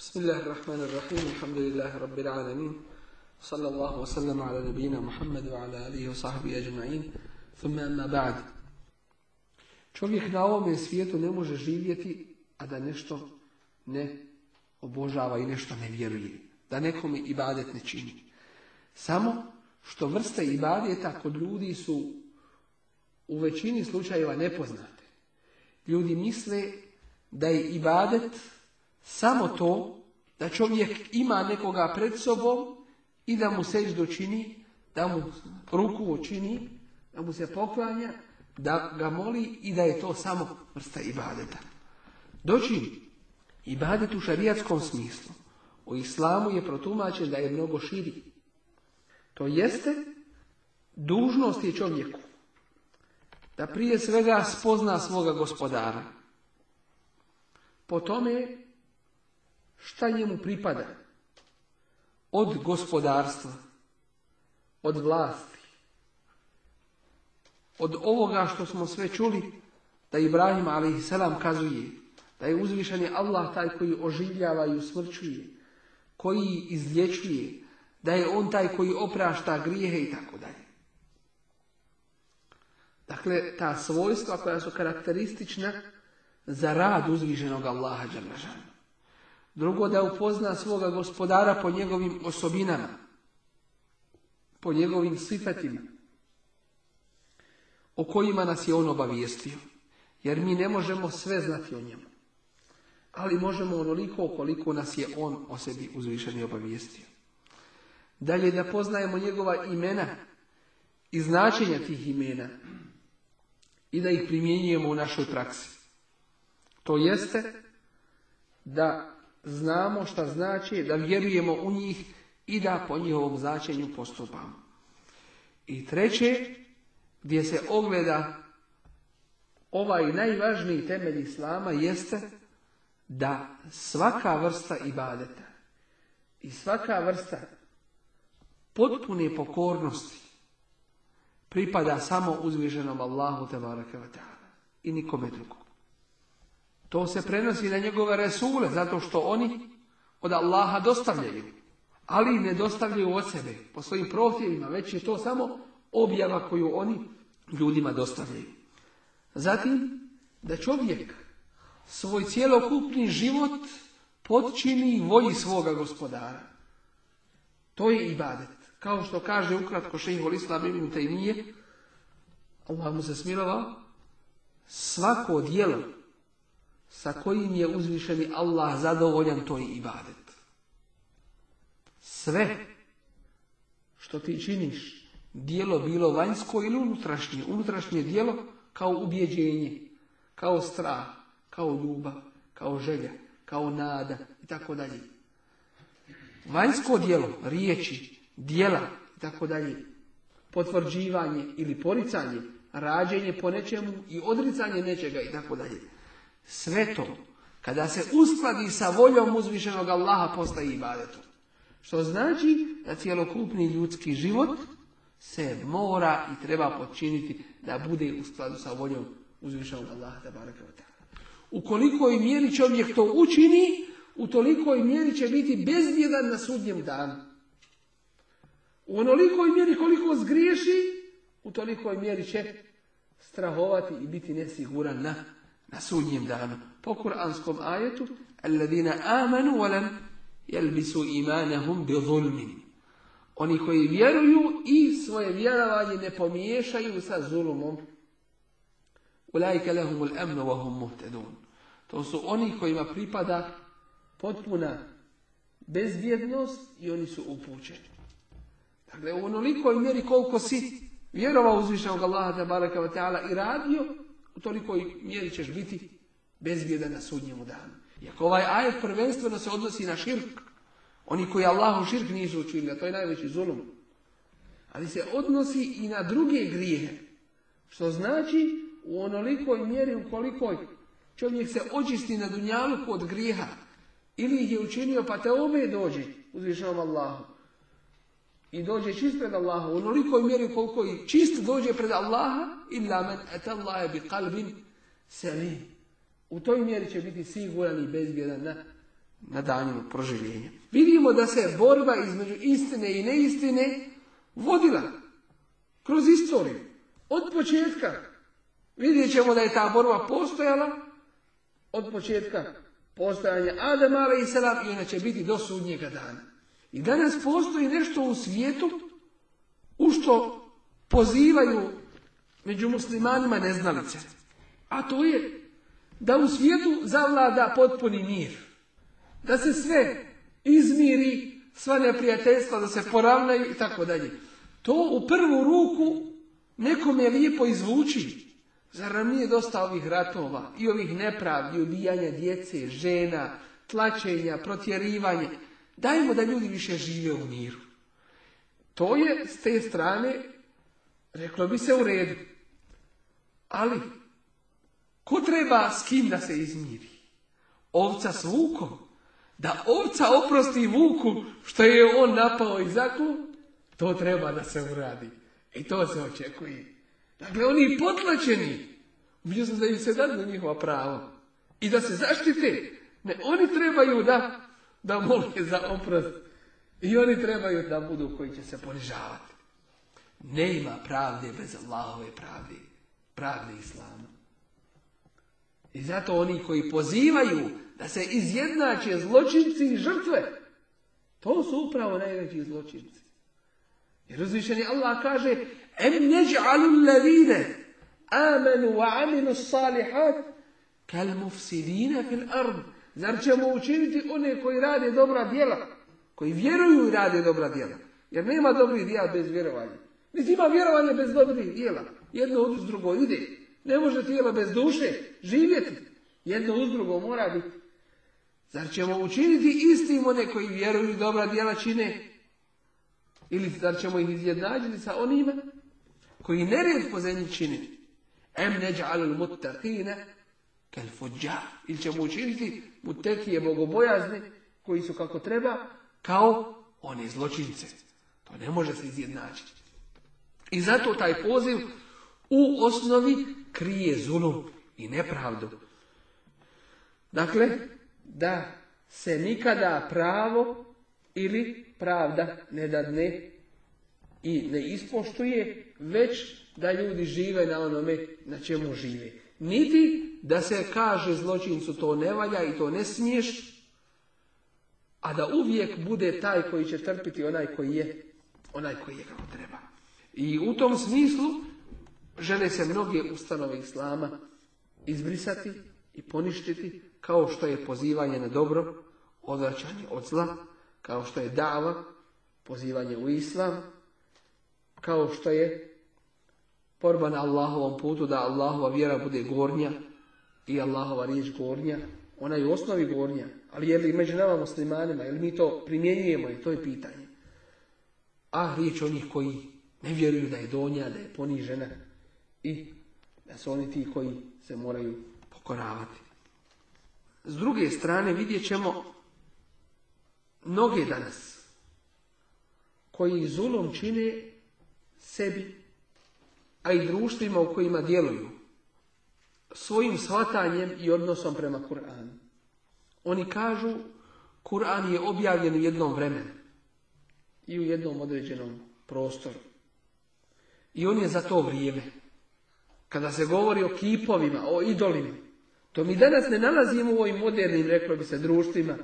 Bismillahirrahmanirrahim. Alhamdulillahi rabbil alamin. Sallallahu wa sallam ala nabina Muhammed wa ala alihi wa sahbihi ajma'in. Thumma amma ba'd. Čovjek na ovome svijetu ne može živjeti, a da nešto ne obožava i nešto ne vjeruje. Da nekome ibadet ne čini. Samo što vrste ibadeta kod ljudi su u većini slučajeva nepoznate. Ljudi misle da je ibadet samo to da čovjek ima nekoga pred sobom i da mu se dočini, da mu ruku očini da mu se poklanja, da ga moli i da je to samo vrsta ibadeta. Doći ibadet u šarijatskom smislu u islamu je protumačen da je mnogo širi. To jeste dužnost je čovjeku da prije svega spozna svoga gospodara. Po tome šta njemu pripada. Od gospodarstva, od vlasti, od ovoga što smo sve čuli, da Ibrahim a.s. kazuje, da je uzvišen Allah taj koji oživljava i usmrćuje, koji izlječuje, da je on taj koji oprašta grijehe i tako dalje. Dakle, ta svojstva koja su karakteristična za rad uzvišenog Allaha Drugo, da upozna svoga gospodara po njegovim osobinama, po njegovim sifatima, o kojima nas je on obavijestio. Jer mi ne možemo sve znati o njemu. Ali možemo onoliko koliko nas je on o sebi i obavijestio. Dalje, da poznajemo njegova imena i značenja tih imena i da ih primjenjujemo u našoj praksi. To jeste da znamo šta znači, da vjerujemo u njih i da po njihovom značenju postupamo. I treće, gdje se ogleda ovaj najvažniji temelj Islama jeste da svaka vrsta ibadeta i svaka vrsta potpune pokornosti pripada samo uzviženom Allahu te ta'ala i nikome drugom. To se prenosi na njegove resule, zato što oni od Allaha dostavljaju, ali ne dostavljaju od sebe po svojim prohtjevima, već je to samo objava koju oni ljudima dostavljaju. Zatim, da čovjek svoj cijelokupni život podčini volji svoga gospodara. To je ibadet. Kao što kaže ukratko lisla Islam ibn nije, Allah mu se smilovao, svako djelo sa kojim je uzvišeni Allah zadovoljan, to ibadet. Sve što ti činiš, dijelo bilo vanjsko ili unutrašnje, unutrašnje dijelo kao ubjeđenje, kao strah, kao ljubav, kao želja, kao nada i tako dalje. Vanjsko dijelo, riječi, dijela i tako dalje, potvrđivanje ili poricanje, rađenje po nečemu i odricanje nečega i tako dalje sve to, kada se uskladi sa voljom uzvišenog Allaha, postaje ibadetom. Što znači da cjelokupni ljudski život se mora i treba počiniti da bude u skladu sa voljom uzvišenog Allaha. U kolikoj mjeri čovjek to učini, u tolikoj mjeri će biti bezvjedan na sudnjem danu. U i mjeri koliko zgriješi, u tolikoj mjeri će strahovati i biti nesiguran na na sudnjem danu. Po kuranskom ajetu, alladina amanu walam yalbisu imanahum bi zulmin. Oni koji vjeruju i svoje vjerovanje ne pomiješaju sa zulumom. lahum al amnu wa hum muhtedun. To su oni kojima pripada potpuna bezvjednost i oni su upućeni. Dakle, u onolikoj mjeri koliko si vjerovao uzvišenog Allaha tabaraka wa ta'ala i radio, u tolikoj mjeri ćeš biti bezbjedan na sudnjemu danu. Iako ovaj ajet prvenstveno se odnosi na širk, oni koji Allahu širk nisu učinili, a to je najveći zulum. Ali se odnosi i na druge grijehe, što znači u onolikoj mjeri u kolikoj čovjek se očisti na dunjalu od grijeha ili ih je učinio pa te ove dođe uzvišavam Allahu i dođe čist pred Allaha u onolikoj mjeri koliko i čist dođe pred Allaha illa men atallaha bi qalbin selim. U toj mjeri će biti siguran i bezbjedan na, na danju proživljenja. Vidimo da se borba između istine i neistine vodila kroz istoriju. Od početka vidjet ćemo da je ta borba postojala od početka postojanja Adama i Selam i ona će biti do sudnjega dana. I danas postoji nešto u svijetu u što pozivaju među muslimanima neznalice. A to je da u svijetu zavlada potpuni mir. Da se sve izmiri, sva neprijateljstva, da se poravnaju i tako dalje. To u prvu ruku nekom je lijepo izvuči. Zar nam nije dosta ovih ratova i ovih nepravdi, ubijanja djece, žena, tlačenja, protjerivanja? Dajmo da ljudi više žive u miru. To je s te strane, reklo bi se u redu. Ali, ko treba s kim da se izmiri? Ovca s vukom. Da ovca oprosti vuku što je on napao i zaklu, to treba da se uradi. I to se očekuje. Dakle, oni potlačeni, mislim da im se dadu njihova prava. I da se zaštite, ne, oni trebaju da da moli za oprost. I oni trebaju da budu koji će se ponižavati. Ne ima pravde bez Allahove pravde. Pravde Islama. I zato oni koji pozivaju da se izjednače zločinci i žrtve, to su upravo najveći zločinci. Jer uzvišeni Allah kaže Em neđ'alu ladine amanu wa aminu salihat kal mufsidina fil ardu Zar ćemo učiniti one koji rade dobra djela? Koji vjeruju i rade dobra djela. Jer nema dobrih djela bez vjerovanja. Niti ima vjerovanja bez dobrih djela. Jedno uz drugo ide. Ne može tijelo bez duše živjeti. Jedno uz drugo mora biti. Zar ćemo učiniti istim one koji vjeruju i dobra djela čine? Ili zar ćemo ih izjednađiti sa onima koji nered po zemlji čine? Em neđa'alul mutakine Kel fođa. Ili ćemo učiniti mu tekije bogobojazni koji su kako treba kao one zločince. To ne može se izjednačiti. I zato taj poziv u osnovi krije zulum i nepravdu. Dakle, da se nikada pravo ili pravda ne dadne i ne ispoštuje, već da ljudi žive na onome na čemu žive. Niti da se kaže zločincu to ne valja i to ne smiješ, a da uvijek bude taj koji će trpiti onaj koji je, onaj koji je kako treba. I u tom smislu žele se mnoge ustanove islama izbrisati i poništiti kao što je pozivanje na dobro, odvraćanje od zla, kao što je dava, pozivanje u islam, kao što je borba na Allahovom putu da Allahova vjera bude gornja, i Allahova riječ gornja, ona je u osnovi gornja, ali je li među nama muslimanima, je li mi to primjenjujemo i to je pitanje. A riječ onih koji ne vjeruju da je donja, da je ponižena i da su oni ti koji se moraju pokoravati. S druge strane vidjet ćemo mnoge danas koji zulom čine sebi, a i društvima u kojima djeluju svojim shvatanjem i odnosom prema Kur'anu. Oni kažu Kur'an je objavljen u jednom vremenu i u jednom određenom prostoru. I on je za to vrijeme. Kada se govori o kipovima, o idolima, to mi danas ne nalazimo u ovim modernim, reklo bi se, društvima,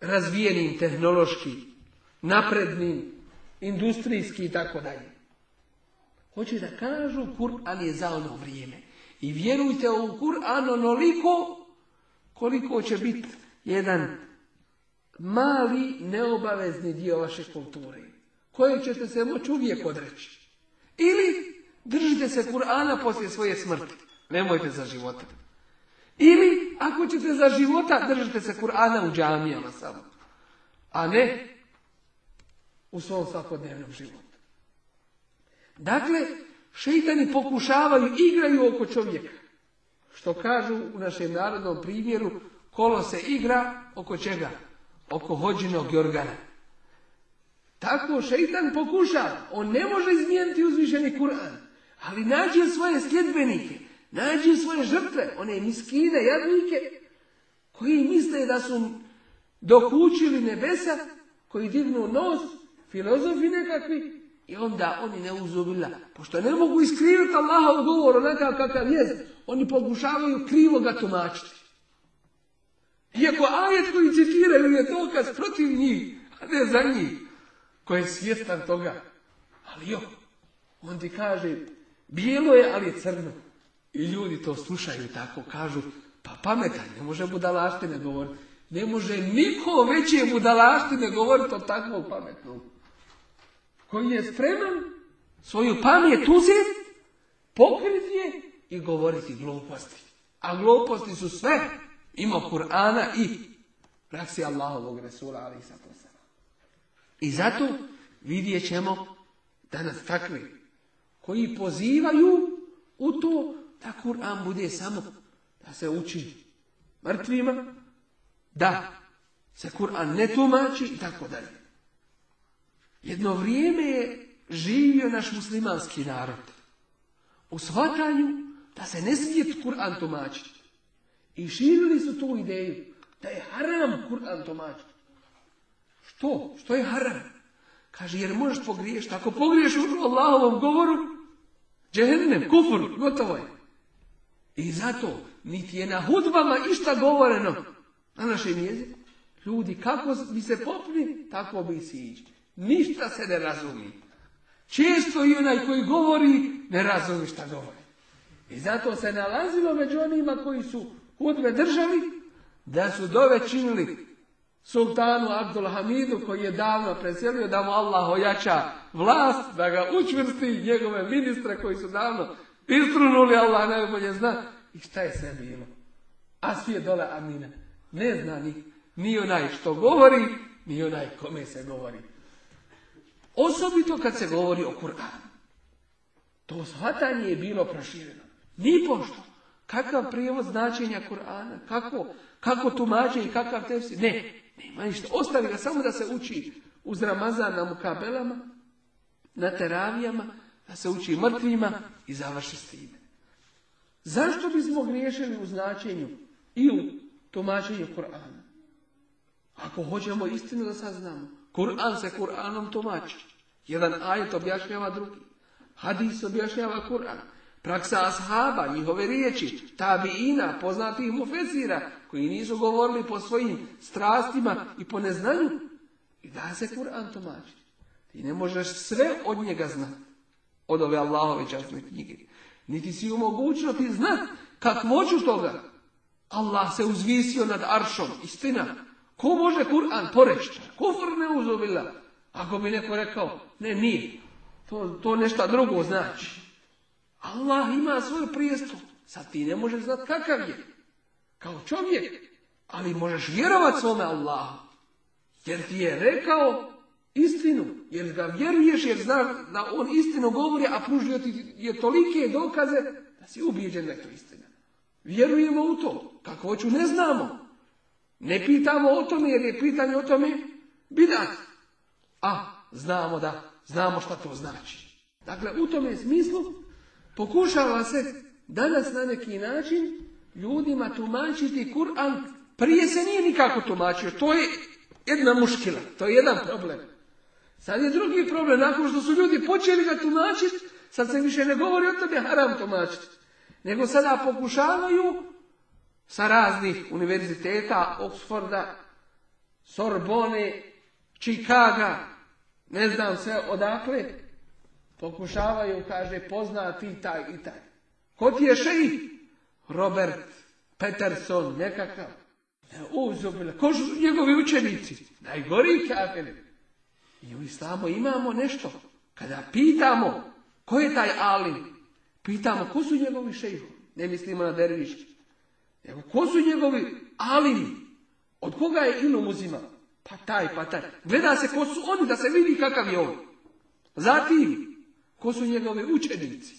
razvijenim tehnološki, naprednim, industrijski i tako dalje. Hoće da kažu, Kur'an je za ono vrijeme. I vjerujte u Kur'an onoliko koliko će biti jedan mali neobavezni dio vaše kulture Koje ćete se moći uvijek odreći. Ili držite se Kur'ana poslije svoje smrti. Nemojte za života. Ili ako ćete za života držite se Kur'ana u džamijama samo. A ne u svom svakodnevnom životu. Dakle, Šeitani pokušavaju, igraju oko čovjeka. Što kažu u našem narodnom primjeru, kolo se igra oko čega? Oko hođinog jorgana. Tako šeitan pokušava. On ne može izmijeniti uzvišeni Kur'an. Ali nađe svoje sljedbenike. Nađe svoje žrtve. One miskine, jadnike. Koji misle da su dokučili nebesa. Koji divnu nos. Filozofi nekakvi i onda oni ne uzubila. Pošto ne mogu iskriviti Allahov govor onakav kakav je, oni pokušavaju krivo ga tumačiti. Iako ajet koji citiraju je dokaz protiv njih, a ne za njih, koji je svjestan toga. Ali jo, on ti kaže, bijelo je, ali je crno. I ljudi to slušaju tako, kažu, pa pametan, ne može budalaštine govoriti. Ne može niko veće budalaštine govoriti o takvom pametnom koji je spreman svoju pamet uzeti, pokriti je i govoriti gluposti. A gluposti su sve ima Kur'ana i praksi Allahovog Resula ali i I zato vidjet ćemo danas takvi koji pozivaju u to da Kur'an bude samo da se uči mrtvima, da se Kur'an ne tumači i tako dalje. Jedno vrijeme je živio naš muslimanski narod u shvatanju da se ne smije Kur'an tumačiti. I širili su tu ideju da je haram Kur'an tumačiti. Što? Što je haram? Kaže, jer možeš pogriješiti. Ako pogriješ u Allahovom govoru, džehennem, kufur, gotovo je. I zato, niti je na hudbama išta govoreno na našem jeziku. Ljudi, kako bi se popni, tako bi si išli. Ništa se ne razumi. Često i onaj koji govori ne razumi šta govori. I zato se nalazilo među onima koji su hudbe držali, da su dove činili sultanu Hamidu koji je davno preselio da mu Allah ojača vlast, da ga učvrsti njegove ministre koji su davno istrunuli, Allah najbolje zna. I šta je sve bilo? A svi je dole Amina. Ne zna ni, ni onaj što govori, ni onaj kome se govori. Osobito kad se govori o Kur'anu. To shvatanje je bilo prošireno. Nipošto. pošto. Kakav prijevod značenja Kur'ana? Kako, kako i Kakav tefsir? Ne, nema ništa. Ostavi ga samo da se uči uz Ramazan na mukabelama, na teravijama, da se uči mrtvima i završi s time. Zašto bismo griješili u značenju i u tumačenju Kur'ana? Ako hoćemo istinu da saznamo. Kur'an se Kur'anom tumači. Jedan ajet objašnjava drugi. Hadis objašnjava Kur'an. Praksa ashaba, njihove riječi, ina, poznatih mufezira, koji nisu govorili po svojim strastima i po neznanju. I da se Kur'an tumači. Ti ne možeš sve od njega znati. Od ove Allahove časne knjige. Niti si u ti znat kakvoću toga. Allah se uzvisio nad aršom. Istina. Ko može Kur'an poreći? Kufr ne uzubila. Ako bi neko rekao, ne, nije. To, to nešto drugo znači. Allah ima svoju prijestu. Sad ti ne možeš znat kakav je. Kao čovjek. Ali možeš vjerovat svome Allahu. Jer ti je rekao istinu. Jer ga vjeruješ jer znaš da on istinu govori, a pružio ti je tolike dokaze da si ubijeđen da je istina. Vjerujemo u to. Kako hoću ne znamo. Ne pitamo o tome jer je pitanje o tome bidat. A znamo da, znamo šta to znači. Dakle, u tome smislu pokušava se danas na neki način ljudima tumačiti Kur'an. Prije se nije nikako tumačio. To je jedna muškila. To je jedan problem. Sad je drugi problem. Nakon što su ljudi počeli ga tumačiti, sad se više ne govori o tome haram tumačiti. Nego sada pokušavaju sa raznih univerziteta, Oxforda, Sorbone, Chicaga, ne znam sve odakle, pokušavaju, kaže, poznati taj i taj. Ko ti je šeji? Robert Peterson, nekakav. Uzubila. Ko su njegovi učenici? Najgori kafiri. I u islamu imamo nešto. Kada pitamo ko je taj Ali, pitamo ko su njegovi šejih Ne mislimo na dervišće. Evo, ko su njegovi ali, Od koga je inom uzima? Pa taj, pa taj. Gleda se ko su oni, da se vidi kakav je on. Zatim, ko su njegovi učenici?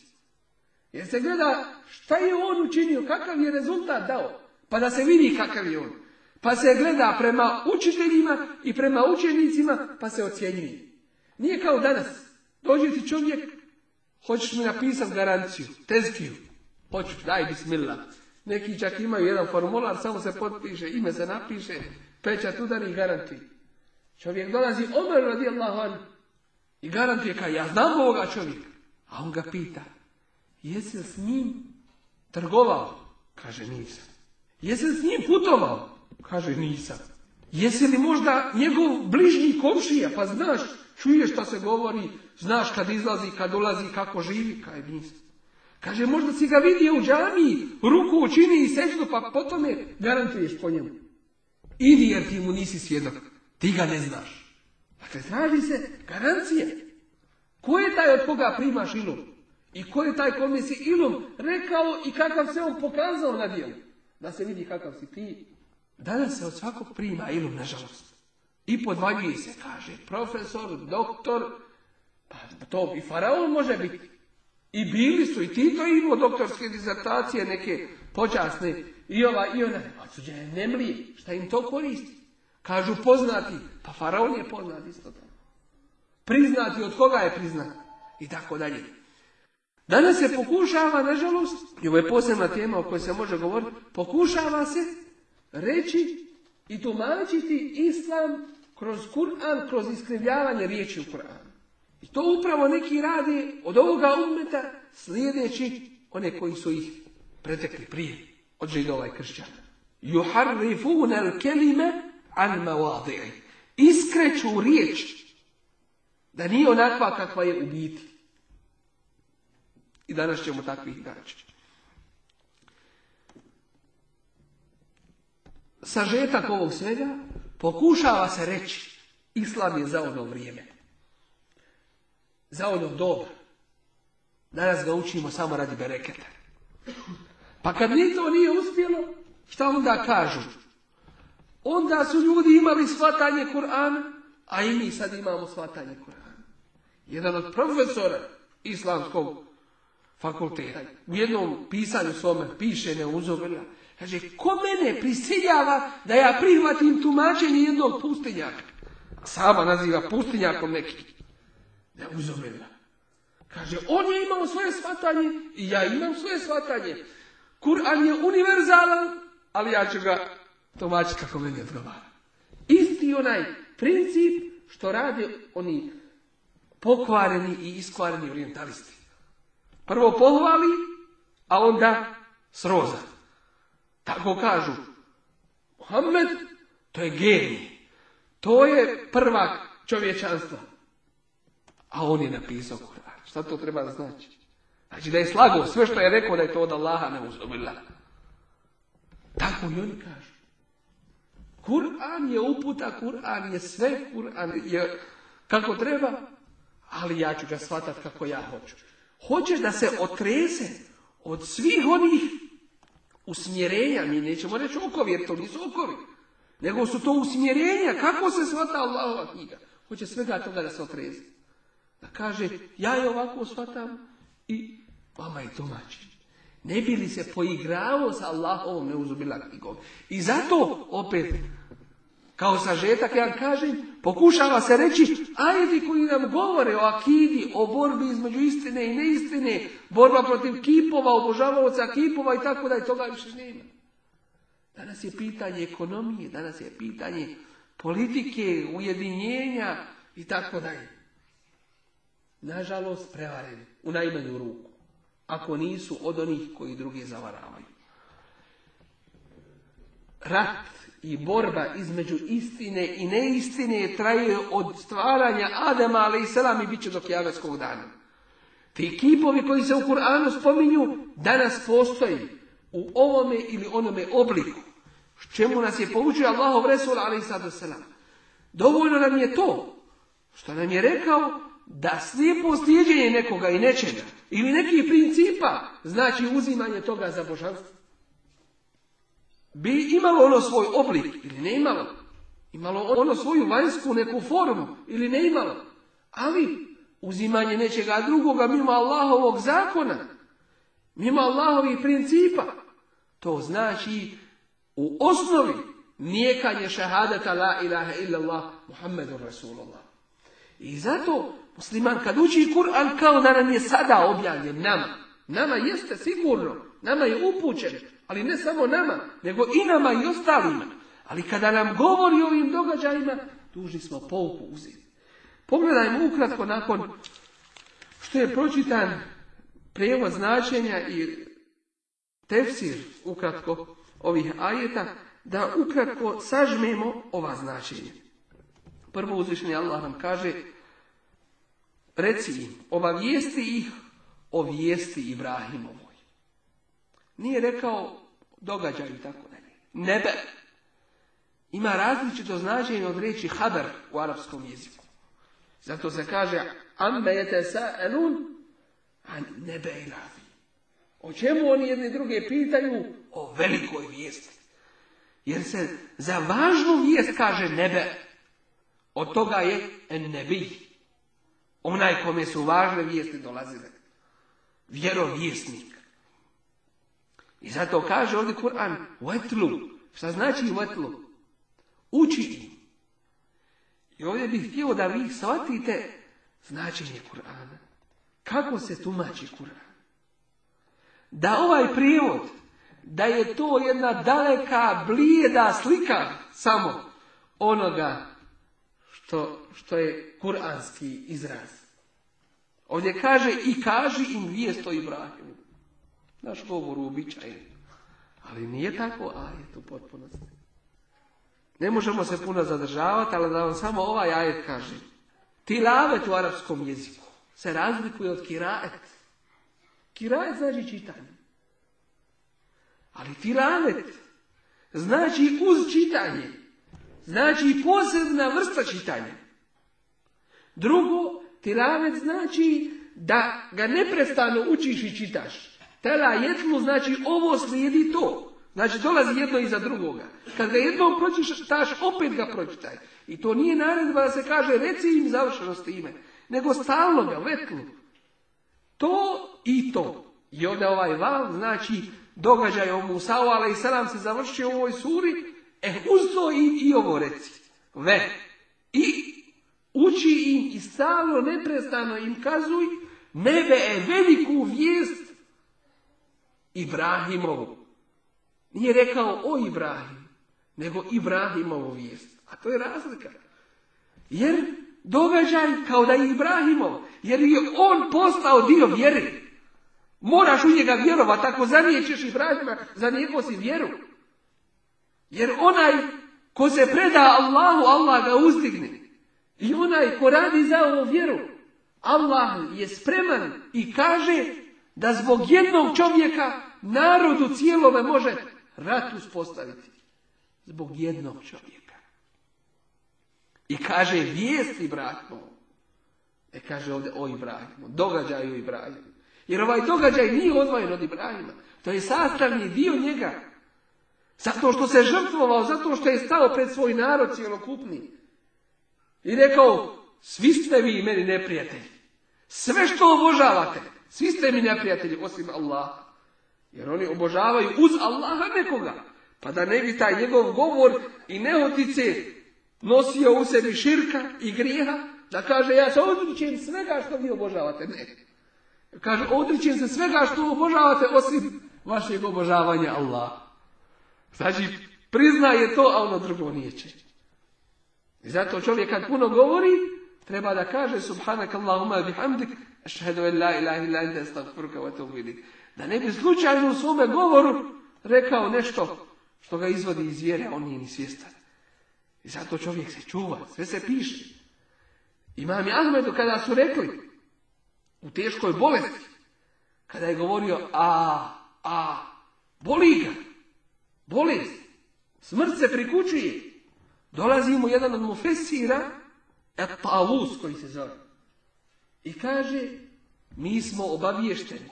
Jer se gleda šta je on učinio, kakav je rezultat dao, pa da se vidi kakav je on. Pa se gleda prema učiteljima i prema učenicima, pa se ocjenjuje. Nije kao danas. Dođe ti čovjek, hoćeš mi napisati garanciju, tezkiju. Hoću, daj bismillah. Neki čak imaju jedan formular, samo se potpiše, ime se napiše, pečat udari i garanti. Čovjek dolazi, Omer radijallahu an, i garantije kao, ja znam ovoga čovjek. A on ga pita, jesi s njim trgovao? Kaže, nisam. Jesi s njim putovao? Kaže, nisam. Jesi li možda njegov bližnji komšija, pa znaš, čuješ šta se govori, znaš kad izlazi, kad ulazi, kako živi, kaj nisam. Kaže, možda si ga vidio u džamiji, ruku učini i seždu, pa potom je garantuješ po njemu. Idi jer ti mu nisi svjedok, ti ga ne znaš. Dakle, traži se garancije. Ko je taj od koga primaš ilum? I ko je taj kome si ilum rekao i kakav se on pokazao na dijelu? Da se vidi kakav si ti. Danas se od svakog prima ilum, nažalost. I podvaljuje se, kaže, profesor, doktor, pa to i faraon može biti. I bili su i Tito imao doktorske dizertacije neke počasne i ova i ona. A suđa je nemlije. Šta im to koristi? Kažu poznati. Pa faraon je poznat isto tako. Priznati od koga je priznat. I tako dalje. Danas se pokušava, nažalost, i ovo je posebna tema o kojoj se može govoriti, pokušava se reći i tumačiti islam kroz Kur'an, kroz iskrivljavanje riječi u Kur'an. I to upravo neki radi od ovoga umeta slijedeći one koji su ih pretekli prije od židova i kršćana. Juharrifuna al-kelime Al mawadi'i. Iskreću riječ da nije onakva kakva je u biti. I danas ćemo takvih naći. Sažetak ovog svega pokušava se reći Islam je za ono vrijeme za ono dobro. Danas ga učimo samo radi bereketa. Pa kad ni to nije uspjelo, šta onda kažu? Onda su ljudi imali shvatanje Kur'ana, a i mi sad imamo shvatanje Kur'ana. Jedan od profesora islamskog fakulteta u jednom pisanju svome piše neuzovila. Kaže, ko mene prisiljava da ja prihvatim tumačenje jednog pustinjaka? Sama naziva pustinjakom neki. Neuzomila. Kaže, on je imao svoje shvatanje i ja imam svoje shvatanje. Kur'an je univerzalan, ali ja ću ga tomaći kako meni odgovara. Isti onaj princip što rade oni pokvareni i iskvareni orientalisti. Prvo pohvali, a onda sroza. Tako kažu. Mohamed, to je genij. To je prvak čovječanstva. A on je napisao Kur'an. Šta to treba znači? Znači da je slago sve što je rekao da je to od Allaha ne uzdobila. Tako i oni kažu. Kur'an je uputa, Kur'an je sve, Kur'an je kako treba, ali ja ću ga shvatati kako ja hoću. Hoće da se otrese od svih onih usmjerenja, mi nećemo reći okovi, jer to nisu okovi, nego su to usmjerenja, kako se shvata Allahova knjiga. Hoće svega toga da se otrese. Da kaže, ja je ovako shvatam i vama je tumači. Ne bi li se poigrao sa Allahovom neuzubila knjigom. I zato, opet, kao sažetak, ja kažem, pokušava se reći, ajdi koji nam govore o akidi, o borbi između istine i neistine, borba protiv kipova, obožavaoca kipova i tako da je toga više nema. Danas je pitanje ekonomije, danas je pitanje politike, ujedinjenja i tako dalje nažalost, prevareni, u najmanju ruku, ako nisu od onih koji drugi zavaravaju. Rat i borba između istine i neistine traju od stvaranja Adama, ali i i bit će do Kijaveskog dana. Ti kipovi koji se u Kur'anu spominju, danas postoji u ovome ili onome obliku. Čemu nas je poučio Allahov Resul, ali i sada selam. Dovoljno nam je to, što nam je rekao da slijepo stiđenje nekoga i nečega ili nekih principa znači uzimanje toga za božanstvo. Bi imalo ono svoj oblik ili ne imalo. Imalo ono svoju vanjsku neku formu ili ne imalo. Ali uzimanje nečega drugoga mimo Allahovog zakona, mimo Allahovih principa, to znači u osnovi nijekanje šahadata la ilaha illallah Muhammedun Rasulullah. I zato Musliman kad uči Kur'an kao da nam je sada objavljen nama. Nama jeste sigurno, nama je upućen, ali ne samo nama, nego i nama i ostalima. Ali kada nam govori o ovim događajima, dužni smo pouku uzeti. Pogledajmo ukratko nakon što je pročitan prijevo značenja i tefsir ukratko ovih ajeta, da ukratko sažmemo ova značenja. Prvo uzvišnji Allah nam kaže Reci im, obavijesti ih o vijesti Ibrahimovoj. Nije rekao događaj i tako Nebe ima različito značenje od riječi haber u arapskom jeziku. Zato se kaže amme sa elun, a nebe i ravi. O čemu oni jedne druge pitaju? O velikoj vijesti. Jer se za važnu vijest kaže nebe. Od toga je en nebi. Onaj kome su važne vijesti dolazile. Vjerovjesnik. I zato kaže ovdje Kur'an, vatlu. Šta znači vatlu? Učiti. I ovdje bih htio da vi shvatite značenje Kur'ana. Kako se tumači Kur'an? Da ovaj prijevod, da je to jedna daleka, blijeda slika samo onoga što što je kuranski izraz. Ovdje kaže i kaži im vijest i Ibrahimu. Naš govor uobičajen. Ali nije tako ajet to potpunosti. Ne možemo se puno zadržavati, ali da vam samo ovaj ajet kaže. Tilavet u arapskom jeziku se razlikuje od kiraet. Kiraet znači čitanje. Ali tilavet znači uz čitanje. Znači posebna vrsta čitanja. Drugo, tiravet znači da ga neprestano učiš i čitaš. Tela jednu znači ovo slijedi to. Znači dolazi jedno iza drugoga. Kad ga jednom taš opet ga pročitaj. I to nije naredba da se kaže reci im završeno s time. Nego stalno ga vetlu. To i to. I onda ovaj val znači događaj o Musa'u, ali i salam se završio u ovoj suri, e uz i, i ovo reci. Ve. I Uči im i stalno, neprestano im kazuj nebe je veliku vijest Ibrahimovu. Nije rekao o Ibrahim, nego Ibrahimovu vijest. A to je razlika. Jer događaj kao da je Ibrahimov, jer je on postao dio vjere. Moraš u njega vjerovati, ako zanijećeš Ibrahima, zanijepo si vjeru. Jer onaj ko se preda Allahu, Allah ga uzdigne. I onaj ko radi za ovu vjeru, Allah je spreman i kaže da zbog jednog čovjeka narodu cijelove može rat uspostaviti. Zbog jednog čovjeka. I kaže vijest Ibrahimu. E kaže ovdje o Ibrahimu, događaju Ibrahimu. Jer ovaj događaj nije odvojen od Ibrahima. To je sastavni dio njega. Zato što se žrtvovao, zato što je stao pred svoj narod cijelokupni. I rekao, svi ste vi meni neprijatelji. Sve što obožavate, svi ste mi neprijatelji osim Allaha. Jer oni obožavaju uz Allaha nekoga. Pa da ne bi taj njegov govor i neotice nosio u sebi širka i grijeha, da kaže ja se odričem svega što vi obožavate. Ne. Kaže odričem se svega što obožavate osim vašeg obožavanja Allaha. Znači priznaje to, a ono drugo nije i zato čovjek kad puno govori, treba da kaže subhanak bihamdik, ašhedu en la ilaha wa Da ne bi slučajno u svome govoru rekao nešto što ga izvodi iz vjere, on nije ni svjestan. I zato čovjek se čuva, sve se piše. Imam Ahmedu kada su rekli u teškoj bolesti, kada je govorio a, a, boli ga, bolest, smrt se prikućuje, dolazi mu jedan od mufesira, et koji se zove. I kaže, mi smo obaviješteni.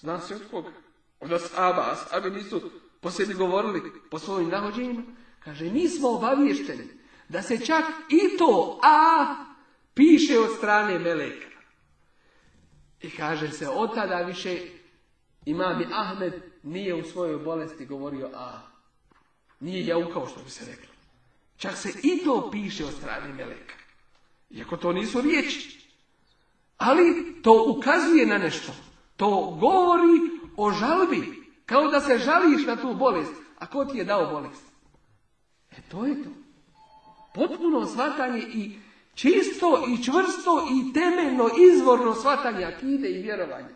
Zna se od koga? Od Asaba, Asabi nisu po sebi govorili, po svojim nahođenjima. Kaže, mi smo obaviješteni da se čak i to A piše od strane Meleka. I kaže se, od tada više imam Ahmed nije u svojoj bolesti govorio A. Nije jaukao što bi se reklo. Čak se i to piše od strane meleka. Iako to nisu riječi. Ali to ukazuje na nešto. To govori o žalbi. Kao da se žališ na tu bolest. A ko ti je dao bolest? E to je to. Potpuno shvatanje i čisto i čvrsto i temeljno izvorno shvatanje akide i vjerovanje.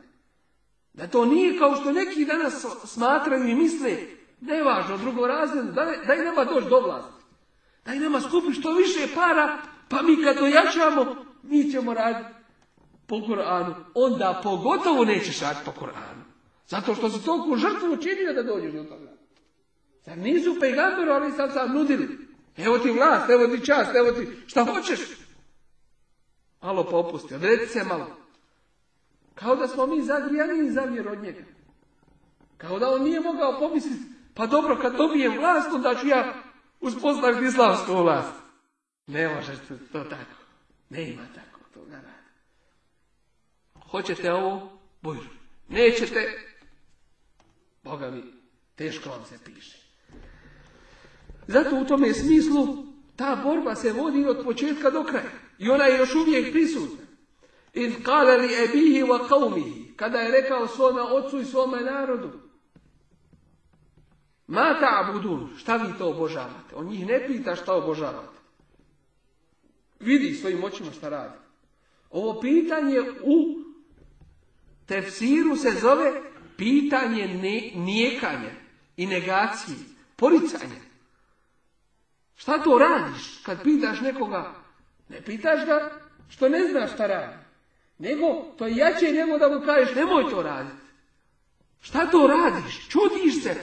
Da to nije kao što neki danas smatraju i misle, nevažno, drugorazredno, da daj nema doći do vlasti. Daj nama skupi što više para, pa mi kad dojačamo, mi ćemo raditi po Koranu. Onda pogotovo nećeš raditi po Koranu. Zato što se toliko žrtvu učinio da dođeš do toga. Zar nisu pejgamberu, ali sad sam nudili. Evo ti vlast, evo ti čast, evo ti šta hoćeš. Malo popusti, odredi se malo. Kao da smo mi zagrijani i zavjer od njega. Kao da on nije mogao pomisliti, pa dobro, kad dobijem vlast, onda ću ja uspostaviti islamsku vlast. Ne može to tako. Ne ima tako toga rada. Hoćete ovo? Nećete? Boga mi, teško vam se piše. Zato u tome smislu ta borba se vodi od početka do kraja. I ona je još uvijek prisutna. Iz je li ebihi wa Kada je rekao svome ocu i svome narodu. Mata abudun, šta vi to obožavate? On njih ne pita šta obožavate. Vidi svojim očima šta radi. Ovo pitanje u tefsiru se zove pitanje ne, nijekanja i negacije, poricanje. Šta to radiš kad pitaš nekoga? Ne pitaš ga što ne znaš šta radi. Nego to je jače nego da mu kažeš nemoj to raditi. Šta to radiš? Čudiš se.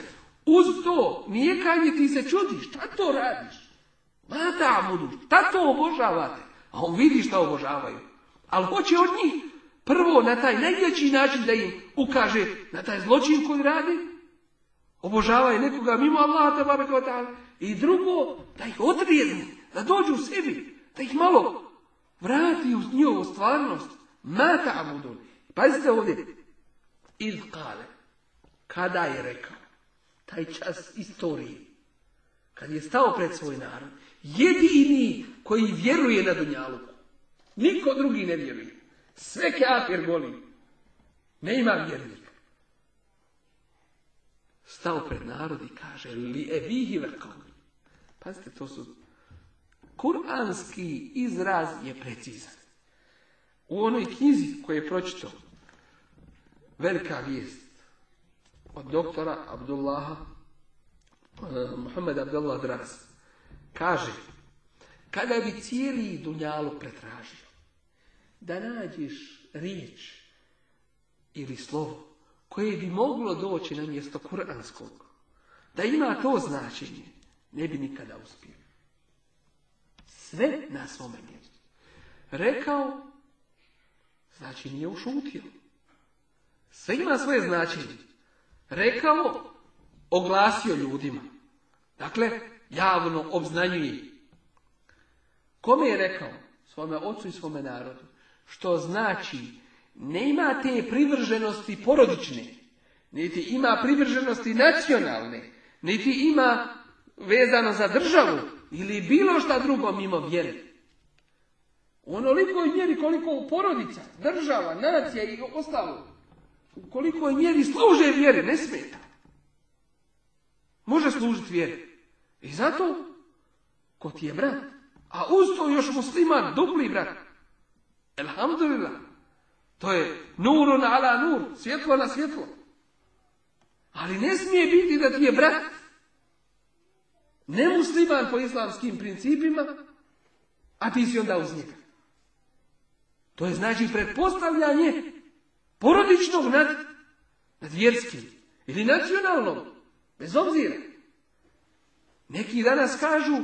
Uz to, nije kanje ti se čudiš, šta to radiš? Mata budu, šta to obožavate? A on vidi šta obožavaju. Ali hoće od njih prvo na taj najveći način da im ukaže na taj zločin koji radi. Obožavaju nekoga mimo Allaha I drugo, da ih odrijedni, da dođu u sebi, da ih malo vrati u njihovu stvarnost. Mata budu. Pazite ovdje. ili kale. Kada je rekao taj čas istorije, kad je stao pred svoj narod, jedini koji vjeruje na Dunjaluku. Niko drugi ne vjeruje. Sve kafir voli. Ne ima vjernika. Stao pred narod i kaže li evihi Pazite, to su... Kuranski izraz je precizan. U onoj knjizi koju je pročito, velika vijest, doktora Abdullaha eh, Muhammed Abdullah Dras kaže kada bi cijeli dunjalu pretražio da nađeš riječ ili slovo koje bi moglo doći na mjesto kuranskog da ima to značenje ne bi nikada uspio sve na svome mjestu rekao znači nije ušutio sve ima svoje značenje rekao, oglasio ljudima. Dakle, javno obznanjuje. Kome je rekao? Svome ocu i svome narodu. Što znači, ne ima te privrženosti porodične, niti ima privrženosti nacionalne, niti ima vezano za državu ili bilo šta drugo mimo vjere. U onolikoj vjeri koliko porodica, država, nacija i ostalo Ukoliko je mjeri služe vjeri, ne smeta. Može služiti vjeri. I zato, ko ti je brat, a uz to još musliman, dupli brat. Elhamdulillah. To je nurun ala nur, svjetlo na svjetlo. Ali ne smije biti da ti je brat nemusliman po islamskim principima, a ti si onda uz njega. To je znači pretpostavljanje porodičnog nad, nad vjerskim ili nacionalnog, bez obzira. Neki danas kažu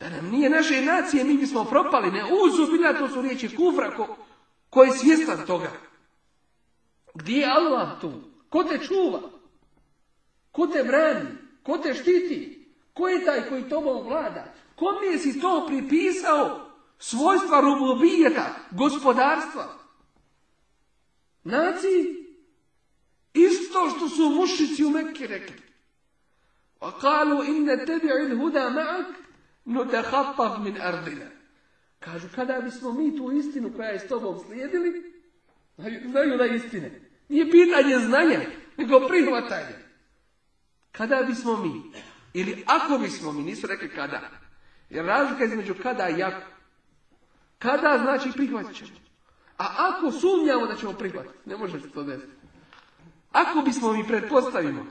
da nam nije naše nacije, mi bismo propali, ne uzubila, to su riječi kufra, ko, ko je svjestan toga. Gdje je Allah tu? Ko te čuva? Ko te brani? Ko te štiti? Ko je taj koji tobom vlada? je si to pripisao svojstva rubobijeta, gospodarstva? naciji isto što su mušici u Mekke rekli. il huda ma'ak, no te hapav min ardina. Kažu, kada bismo mi tu istinu koja je s tobom slijedili, znaju da istine. Nije pitanje znanja, nego prihvatanje. Kada bismo mi, ili ako bismo mi, nisu rekli kada. Jer razlika između kada i ako. Kada znači prihvatit ćemo. A ako sumnjamo da ćemo prihvatiti, ne može se to desiti. Ako bismo mi pretpostavimo,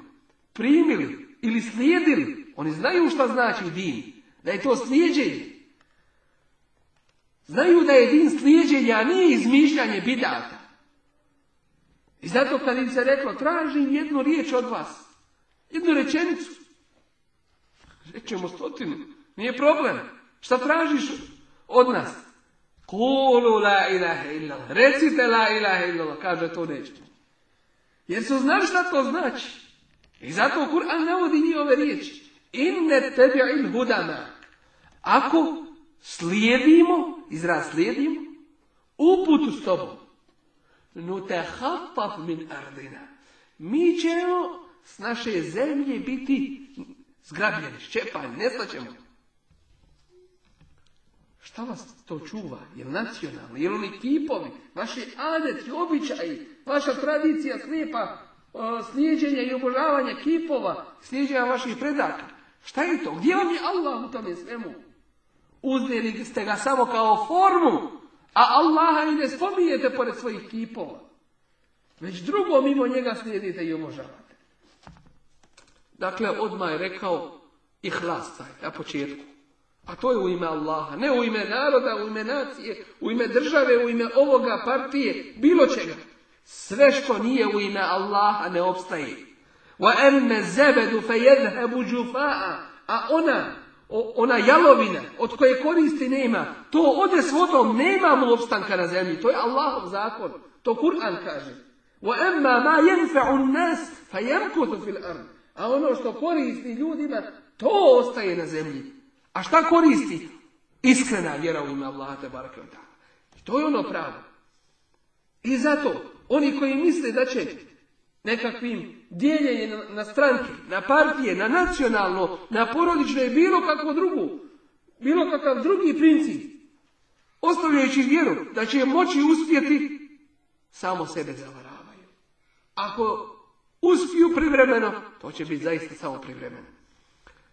primili ili slijedili, oni znaju šta znači din, da je to slijedženje. Znaju da je din slijedženja, a nije izmišljanje bidata. I zato kad im se reklo, tražim jednu riječ od vas, jednu rečenicu, rećemo stotinu, nije problem, šta tražiš od nas? Kulu la ilaha illallah. Recite la ilaha illallah. Kaže to nećemo. Jer su šta to znači. I zato Kur'an navodi njihove riječi. Inne tebi il hudana. Ako slijedimo, izraz slijedimo, uputu s tobom. hafaf min ardina. Mi ćemo s naše zemlje biti zgrabljeni, ščepani, nestaćemo. Šta vas to čuva? Jel nacionalno? Jel oni kipovi? Vaši adeti, običaji, vaša tradicija slijepa e, snijeđenja i obožavanja kipova, Snijeđenja vaših predaka. Šta je to? Gdje vam je Allah u tome svemu? Uzneli ste ga samo kao formu, a Allaha i ne spominjete pored svojih kipova. Već drugo mimo njega slijedite i obožavate. Dakle, odmah je rekao i je na početku. A to je u ime Allaha, ne u ime naroda, u ime nacije, u ime države, u ime ovoga partije, bilo čega. Sve što nije u ime Allaha ne obstaje. Wa زَبَدُ zebedu جُفَاءَ A ona, ona jalovina od koje koristi nema, to ode s vodom, nema opstanka na zemlji. To je Allahov zakon. To Kur'an kaže. Wa emma ma النَّاسِ nas فِي A ono što koristi ljudima, to ostaje na zemlji. A šta koristi? Iskrena vjera u ime Allaha te To je ono pravo. I zato oni koji misle da će nekakvim dijeljenjem na stranke, na partije, na nacionalno, na porodično i bilo kako drugu, bilo kakav drugi princip, ostavljajući vjeru da će moći uspjeti, samo sebe zavaravaju. Ako uspiju privremeno, to će biti zaista samo privremeno.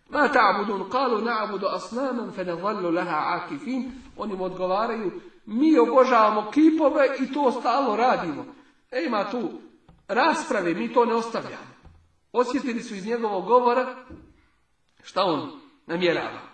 Ma ta'budun na'budu laha Oni odgovaraju mi obožavamo kipove i to stalo radimo. E ima tu rasprave, mi to ne ostavljamo. Osjetili su iz njegovog govora šta on namjerava.